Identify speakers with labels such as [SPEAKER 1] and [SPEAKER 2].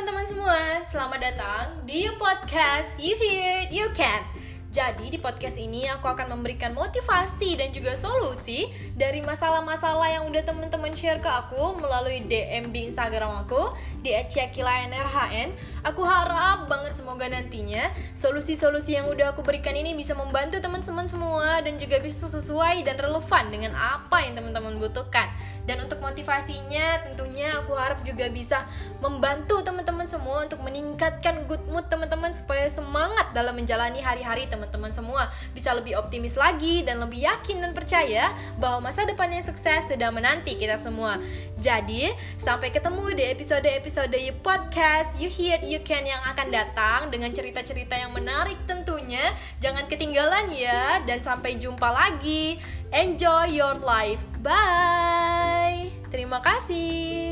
[SPEAKER 1] teman-teman semua, selamat datang di You Podcast You Hear You Can jadi di podcast ini aku akan memberikan motivasi dan juga solusi dari masalah-masalah yang udah temen-temen share ke aku melalui DM di Instagram aku di @cekilanrhn. Aku harap banget semoga nantinya solusi-solusi yang udah aku berikan ini bisa membantu teman-teman semua dan juga bisa sesuai dan relevan dengan apa yang teman-teman butuhkan. Dan untuk motivasinya tentunya aku harap juga bisa membantu teman-teman semua untuk meningkatkan good mood teman-teman supaya semangat dalam menjalani hari-hari teman-teman semua bisa lebih optimis lagi dan lebih yakin dan percaya bahwa masa depan yang sukses sedang menanti kita semua. Jadi, sampai ketemu di episode-episode Podcast You Hear You Can yang akan datang dengan cerita-cerita yang menarik tentunya. Jangan ketinggalan ya dan sampai jumpa lagi. Enjoy your life. Bye. Terima kasih.